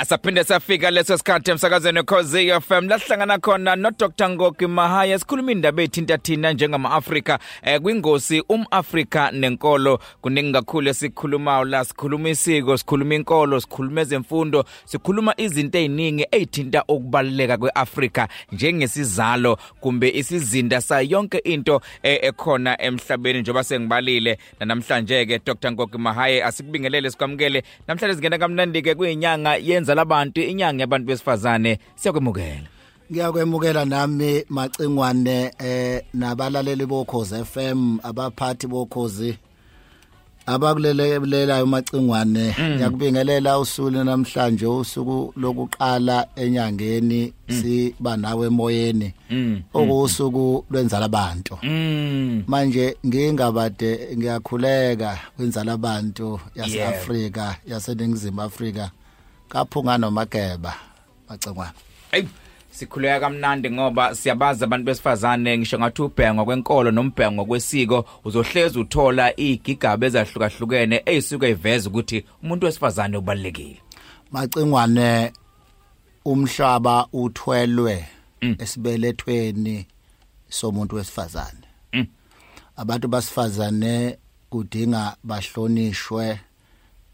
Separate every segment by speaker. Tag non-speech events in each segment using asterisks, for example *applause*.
Speaker 1: Asaphinde safika leso sikhathi emsakazweni Khosi FM lahlangana khona no Dr Ngoki Mahaya sikhuluma indaba ethinta thina njengama Afrika eh, kwingosi umAfrika nenkolo. Kuningi kakhulu esikhulumayo la. Sikhuluma isiko sikhuluma inkolo sikhuluma ezemfundo sikhuluma izinto eziningi ezithinta ukubaluleka kweAfrika njengesizalo kumbe isizinda sa yonke into eh, ekhona emhlabeni. Njengoba sengibalile namhlanje ke Dr. Ngoki Mahaya asikubingelele sikwamukele. Namhlanje singena kamnandi ke kuyinyanga yenza labantu inyanga yabantu besifazane siyakwemukela.
Speaker 2: Ngiyakwemukela nami macingwane eh nabalaleli bokhozi FM abaphathi bokhozi abakulelelela umacingwane ngiyakubingelela usuku namhlanje usuku lokuqala enyangeni siba nawe emoyeni. Okusuku lwenzala abantu
Speaker 1: mm.
Speaker 2: Manje ngingabade ngiyakhuleka kwenzala abantu yaseAfrika yaseningizimu Afrika. Kaphunga nomageba macingwane
Speaker 1: Ey sikhuleka kamnandi ngoba siyabaza abantu besifazane ngisho ngathi ubhengo kwenkolo nombhengo kwesiko uzohleza uthola igigaba ezahlukahlukene ezisuka iveza ukuthi umuntu wesifazane ubalekile
Speaker 2: macingwane umhlaba uthwelwe
Speaker 1: Mm.
Speaker 2: esibelethweni somuntu wesifazane
Speaker 1: Mm.
Speaker 2: abantu basifazane kudinga bahlonishwe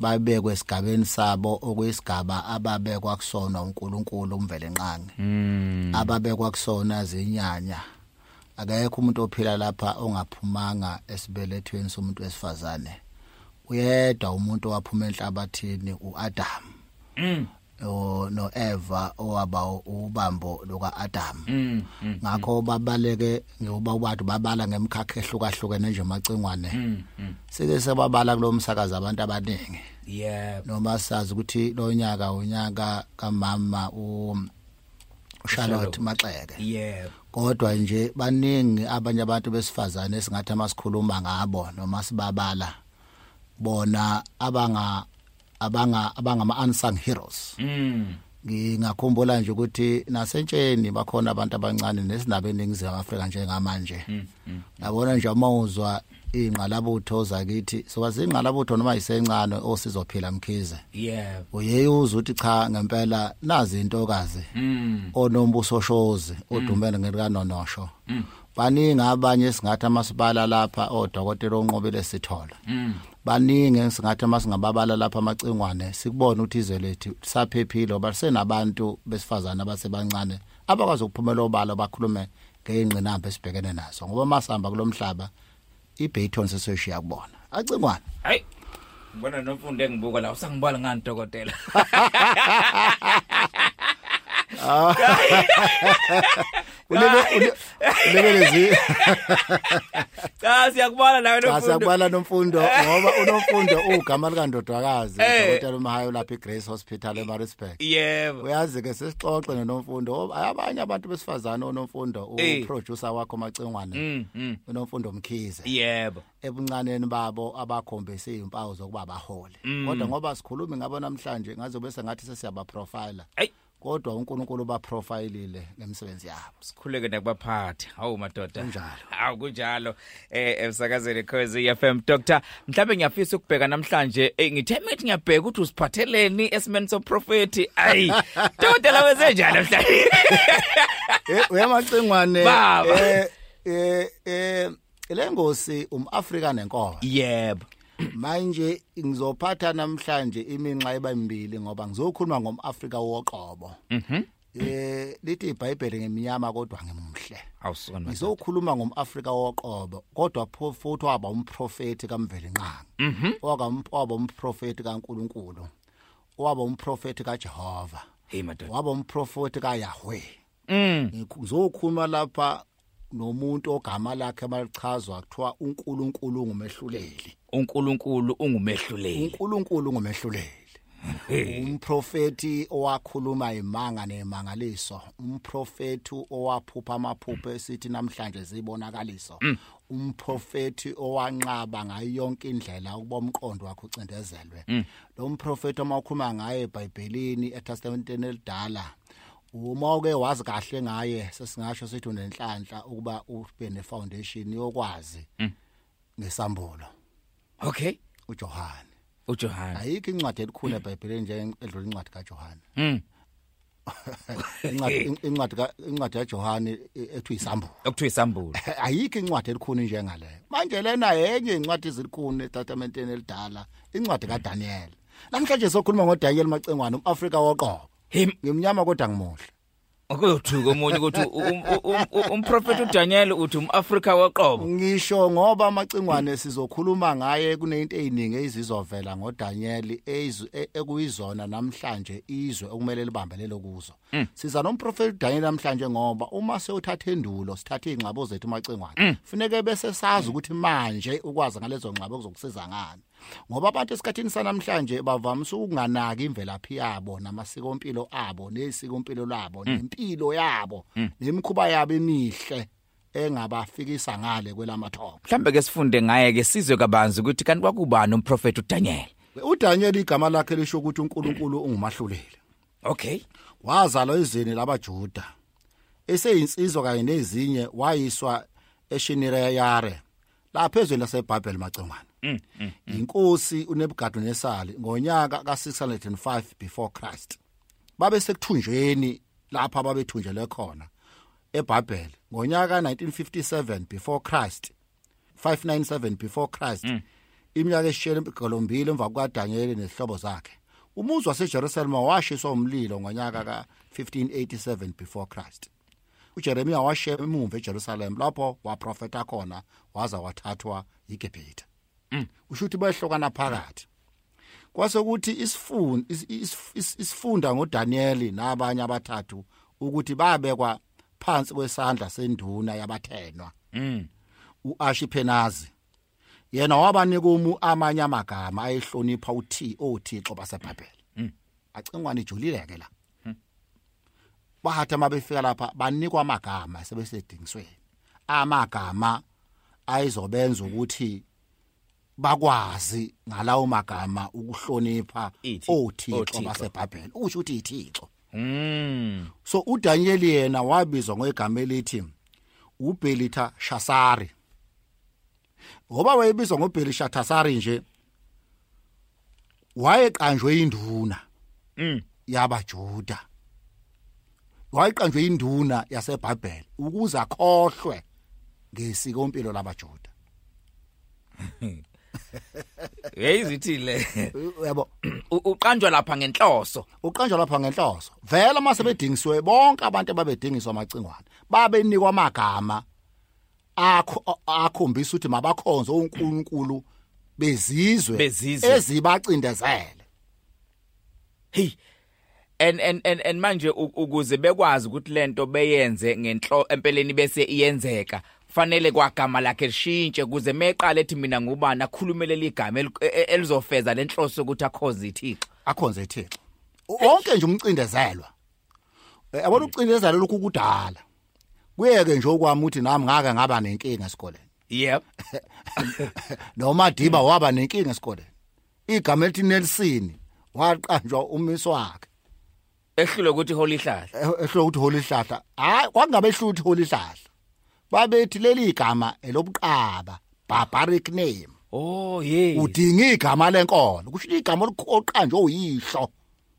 Speaker 2: babekwe esigabeni sabo okuyisigaba ababekwa kusona uNkulunkulu umvele nqangi.
Speaker 1: Mm
Speaker 2: ababekwa kusona zinyanya akekho umuntu ophila lapha ongaphumanga esibelethweni somuntu wesifazane. Uyedwa umuntu owaphuma enhlabathini uAdam.
Speaker 1: Mm
Speaker 2: o no Eva owaba ubambo loka Adam.
Speaker 1: Mm mm
Speaker 2: ngakho babaleke ngoba abantu babala ngemkhakha ehlukahlukene nje macingwane
Speaker 1: mm mm.
Speaker 2: Sike sebabala kulomsakazi abantu abaningi.
Speaker 1: Yeah
Speaker 2: noma sazi ukuthi lo nyaka unyaka kamama u Charlotte Maxeke.
Speaker 1: Yeah
Speaker 2: kodwa nje baningi abanye abantu besifazane esingathi amasikhuluma ngabo noma sibabala bona abanga abanga abangama unsung heroes.
Speaker 1: Mm.
Speaker 2: Ngingakhumbula nje ukuthi nasentsheni bakhona abantu abancane nesinabe eningizimu Afrika njengamanje.
Speaker 1: Mm mm
Speaker 2: yabona nje uma uzwa ingqalabutho zakithi sowazi ingqalabutho noma isencane osizophila mkhize.
Speaker 1: Yeah.
Speaker 2: Uyeye uzwe ukuthi cha ngempela nazi intokazi
Speaker 1: mm.
Speaker 2: onombuso shozi odumene ngelika nonosho
Speaker 1: Mm.
Speaker 2: Baningi abanye singathi amasibala lapha odokotela onqobile sithola. Baningi singathi masingababala lapha amacingwane sikubona ukuthi izwe lethu saphephile oba senabantu besifazana abasebancane abakwazi ukuphumela obala bakhulume ngeingqinamba esibhekene nazo. Ngoba masihamba kulomhlaba iBayton seseshiya kubona acingwane.
Speaker 1: Hey ngibona nomfundo engibuka la usangibala ngani dokotela? *laughs* *laughs*
Speaker 2: ulebelezi
Speaker 1: cha *laughs* siyakubala nawe
Speaker 2: cha
Speaker 1: nomfundo.
Speaker 2: siyakubala nomfundo. *laughs* Ngoba unomfundo ugama likandodwakazi
Speaker 1: Eh.
Speaker 2: udokotela uMahayo lapha eGrace Hospital eMaritzburg.
Speaker 1: Yebo.
Speaker 2: Uyazi ke sesixoxe nonomfundo abanye abantu besifazane onomfundo
Speaker 1: Eh.
Speaker 2: uproducer wakho macingwane
Speaker 1: mm mm.
Speaker 2: unomfundo mkhize
Speaker 1: yebo.
Speaker 2: Ebuncaneni babo abakhombise izimpawu zokuba abaholi
Speaker 1: Mm.
Speaker 2: kodwa ngoba sikhuluma ngabo namhlanje ngaze bese ngathi sesiyaba profiler
Speaker 1: hey.
Speaker 2: Kodwa uNkulunkulu ba profilile ngemisebenzi yabo.
Speaker 1: Sikhuleke nakubaphathi. Hawu madoda.
Speaker 2: Kunjalo.
Speaker 1: hawu kunjalo. Eh emsakazweni Khosi FM Dr mhlawumbe ngiyafisa ukubheka namhlanje eh, ngithe mithi ngiyabheka ukuthi usiphatheleni esimeni so prophet ayi *laughs* dokotela wenzenjani namhlanje
Speaker 2: eh uyamacingwane
Speaker 1: Baba.
Speaker 2: eh eh eh lengosi umAfrika nenkomo
Speaker 1: yebo.
Speaker 2: Manje ngizophatha namhlanje iminxa ebambili ngoba ngizokhuluma ngomAfrika woqobo.
Speaker 1: Mhm.
Speaker 2: Eh lithi iBhayibheli ngeminyama kodwa ngimuhle
Speaker 1: awusona
Speaker 2: ngizokhuluma ngomAfrika woqobo kodwa futhi waba umprofeti kaMveli nqanga.
Speaker 1: Mhm.
Speaker 2: Waka waba umprofeti kaNkuluNkulu. Waba umprofeti kaJehova.
Speaker 1: Hey madoda.
Speaker 2: Waba umprofeti kaYahweh.
Speaker 1: Mm.
Speaker 2: Ngizokhuluma lapha nomuntu ogama lakhe malichazwa kuthiwa uNkulunkulu ngumehluleli
Speaker 1: uNkulunkulu ungumehluleli.
Speaker 2: uNkulunkulu ngumehluleli umprofeti owakhuluma imanga nemangaliso umprofeti owaphupha amaphupho esithi namhlanje zibonakaliso umprofeti owanqaba ngayo yonke indlela ukuba umqondo wakhe ucindezelwe. Lo mprofeti omakhuluma ngaye eBhayibhelini eTestamenteni elidala uma uke wazi kahle ngaye sesingasho sithi unenhlanhla ukuba ube nefoundation yokwazi ngesambulo
Speaker 1: okay.
Speaker 2: uJohane.
Speaker 1: uJohana
Speaker 2: ayikho incwadi elikhulu eBhayibhelini nje edlula incwadi kaJohane.
Speaker 1: Mm. *laughs*
Speaker 2: Incwadi incwadi ka- incwadi kaJohane ethi isambulo
Speaker 1: okuthiwa isambulo *laughs*
Speaker 2: ayikho incwadi elikhulu njengaleyo manje lena yenye incwadi ezikhulu eTestamenteni elidala incwadi kaDaniel. Namhlanje sokhuluma ngoDaniel Macengwane umAfrika woqobo.
Speaker 1: him
Speaker 2: ngimnyama kodwa ngimuhle
Speaker 1: akuyothuka omunye ukuthi um- um- um- umprofeti uDaniel uthi umAfrika waqobo.
Speaker 2: Ngisho ngoba amacingwane sizokhuluma ngaye kunento eziningi ezizovela ngoDaniel ezu- e- ekuyizona namhlanje izwe okumele libambelele kuzo. Siza nomprofeti Daniel namhlanje ngoba uma sewuthatha endulo sithatha izingxabo zethu amacingwane funeke bese sazi ukuthi manje ukwazi ngalezo ngxabo kuzokusiza ngani. Ngoba abantu esikhathini sanamhlanje bavamise ukunganaki imvelaphi yabo namasikompilo abo nesikompilo labo nempilo yabo nemikhuba yabo emihle engabafikisa ngale kwelamathongo.
Speaker 1: Mhlambe ke sifunde ngaye ke sizwe kabanzi ukuthi kanti kwakubani umprofeti uDaniel?
Speaker 2: uDaniel igama lakhe lisho ukuthi uNkulunkulu ungumahluleli.
Speaker 1: Okay.
Speaker 2: Wazalwa ezweni labaJuda eseyinsizwa kanye nezinye wayiswa eShinireyare lapha ezweni laseBhabheli macengwana inkosi uNebukadnezar ngonyaka ka605 before Christ. Babe sekuthunjweni lapha babethunjelwe khona eBhabheli ngonyaka ka1957 before Christ 597 before Christ. Iminyaka esishiyagalombili emva kukaDaniel nesihlobo zakhe. Umuzi waseJerusalem washiswa umlilo ngonyaka ka1587 before Christ. uJeremia washiya emuva eJerusalem lapho waprofeta khona waza wathathwa iGibhithe usho ukuthi bayehlokana phakathi. Kwase ukuthi isifunda isifunda ngoDaniel nabanye abathathu ukuthi babekwa phansi kwesandla senduna yabathenwa.
Speaker 1: Mm.
Speaker 2: uAshiphenazi yena wabanika umu amanye amagama ayehlonipha uthi othixo baseBhabheli. Acingwane ijulile ke la bahatha mabefika lapha banikwa amagama sebesedingisweni. Amagama ayizobenza ukuthi bakwazi ngalawo magama ukuhlonipha othixo. baseBhabheli. Usho ukuthi ithixo
Speaker 1: mm
Speaker 2: so uDaniel yena wabizwa ngegama elithi uBelita Shasari ngoba wayebizwa ngoBelishathasari nje wayeqanjwe induna
Speaker 1: mm
Speaker 2: yabaJuda. Wayeqanjwe induna yaseBhabheli ukuze akhohlwe ngesikompilo labaJuda. *laughs* *laughs*
Speaker 1: yeyizithile
Speaker 2: yabo
Speaker 1: uqanjwa lapha ngenhloso.
Speaker 2: Uqanjwa lapha ngenhloso. Vela mase bedingisiwe bonke abantu ababedingiswa amacingwane babenikwa amagama akho akhombisa ukuthi mabakhonze uNkulunkulu bezizwe ezibacindezele.
Speaker 1: Hey and and and and manje ukuze bekwazi ukuthi lento beyenze ngenhlo empeleni bese iyenzeka fanele kwagama lakhe lishintshe kuze meqala ethi mina ngubani akhulumele ligama e- e- elizofeza lenhloso ukuthi akhoze ithixo?
Speaker 2: Akhonze ithixo. Wonke nje umcindezelwa Eh, yabona ucindezelo lokhu kudala. Kuyeke nje okwami ukuthi nami ngake ngaba nenkinga esikoleni.
Speaker 1: Yep. *laughs*
Speaker 2: Noma Diba waba nenkinga esikoleni. Igama elithi Nelson waqanjwa umisi wakhe.
Speaker 1: Ehlule ukuthi holy hlahla
Speaker 2: Eh, ehlo ukuthi holy hlahla hayi kwangabe ehlo ukuthi holy hlahla babethi leli igama elobuqaba barbaric name.
Speaker 1: Oh yes.
Speaker 2: Udinga igama lenkolo kusho ukuthi igama oliqanjwe uyihlo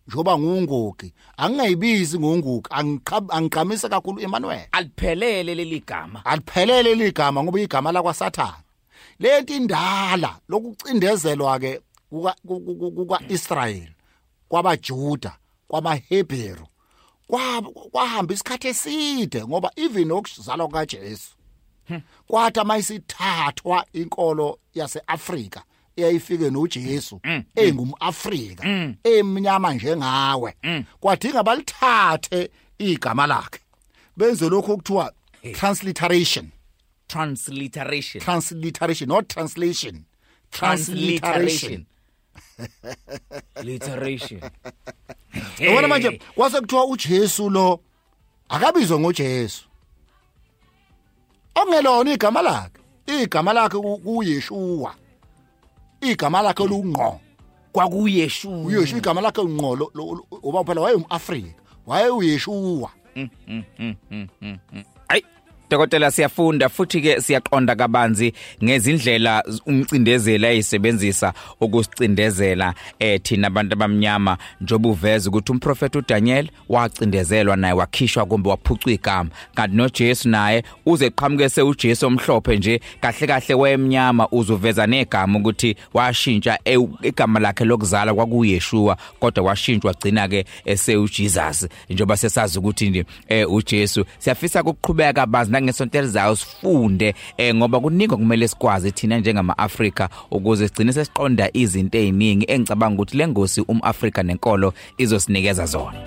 Speaker 2: njoba ngungugi angingayibizi ngungugi angiqhab- angiqhamisa kakhulu Emmanuel.
Speaker 1: Aliphelele leli gama.
Speaker 2: Aliphelele ligama ngoba igama lakwa Satan lento indala lokucindezelwa ke kuka kuka Israel kwabaJuda kwamaHebheru kwa- kwahamba isikhathi eside ngoba even okuzalwa kaJesu kwathi mayisithathwa inkolo yaseAfrika eyayifike noJesu engumAfrika emnyama njengawe kwadinga balithathe igama lakhe. Benze lokho okuthiwa transliteration.
Speaker 1: Transliteration.
Speaker 2: Transliteration not translation. Transliteration.
Speaker 1: Literation.
Speaker 2: Yabona manje kwase kuthiwa uJesu lo akabizwe ngoJesu. Ongelona igama lakhe igama lakhe ku- kuyeshua. Igama lakhe lungqo
Speaker 1: kwakuyeshua.
Speaker 2: Uyeshu igama lakhe ngqo lo- lo- lo- ngoba phela wayengumAfrika wayeyeshua
Speaker 1: hayi dokotela siyafunda futhi ke siyaqonda kabanzi ngezindlela umcindezeli ayisebenzisa ukusicindezela eh thina abantu abamnyama njoba uveza ukuthi umprofeti uDaniel wacindezelwa naye wakhishwa kumbe waphucwa igama. Kanti noJesu naye uze qhamuke sewuJesu omhlophe nje kahle kahle wemnyama uzuveza negama ukuthi washintsha igama lakhe lokuzala kwakuyeshua kodwa washintshwa gcina ke esewuJesus. Njoba sesazi ukuthi nje eh uJesu. Siyafisa ukuqhubeka bazi nangesonto elizayo sifunde eh ngoba kuningi kumele sikwazi thina njengama Afrika ukuze sigcine sesiqonda izinto eziningi engicabanga ukuthi lengosi umAfrika nenkolo izosinikeza zona.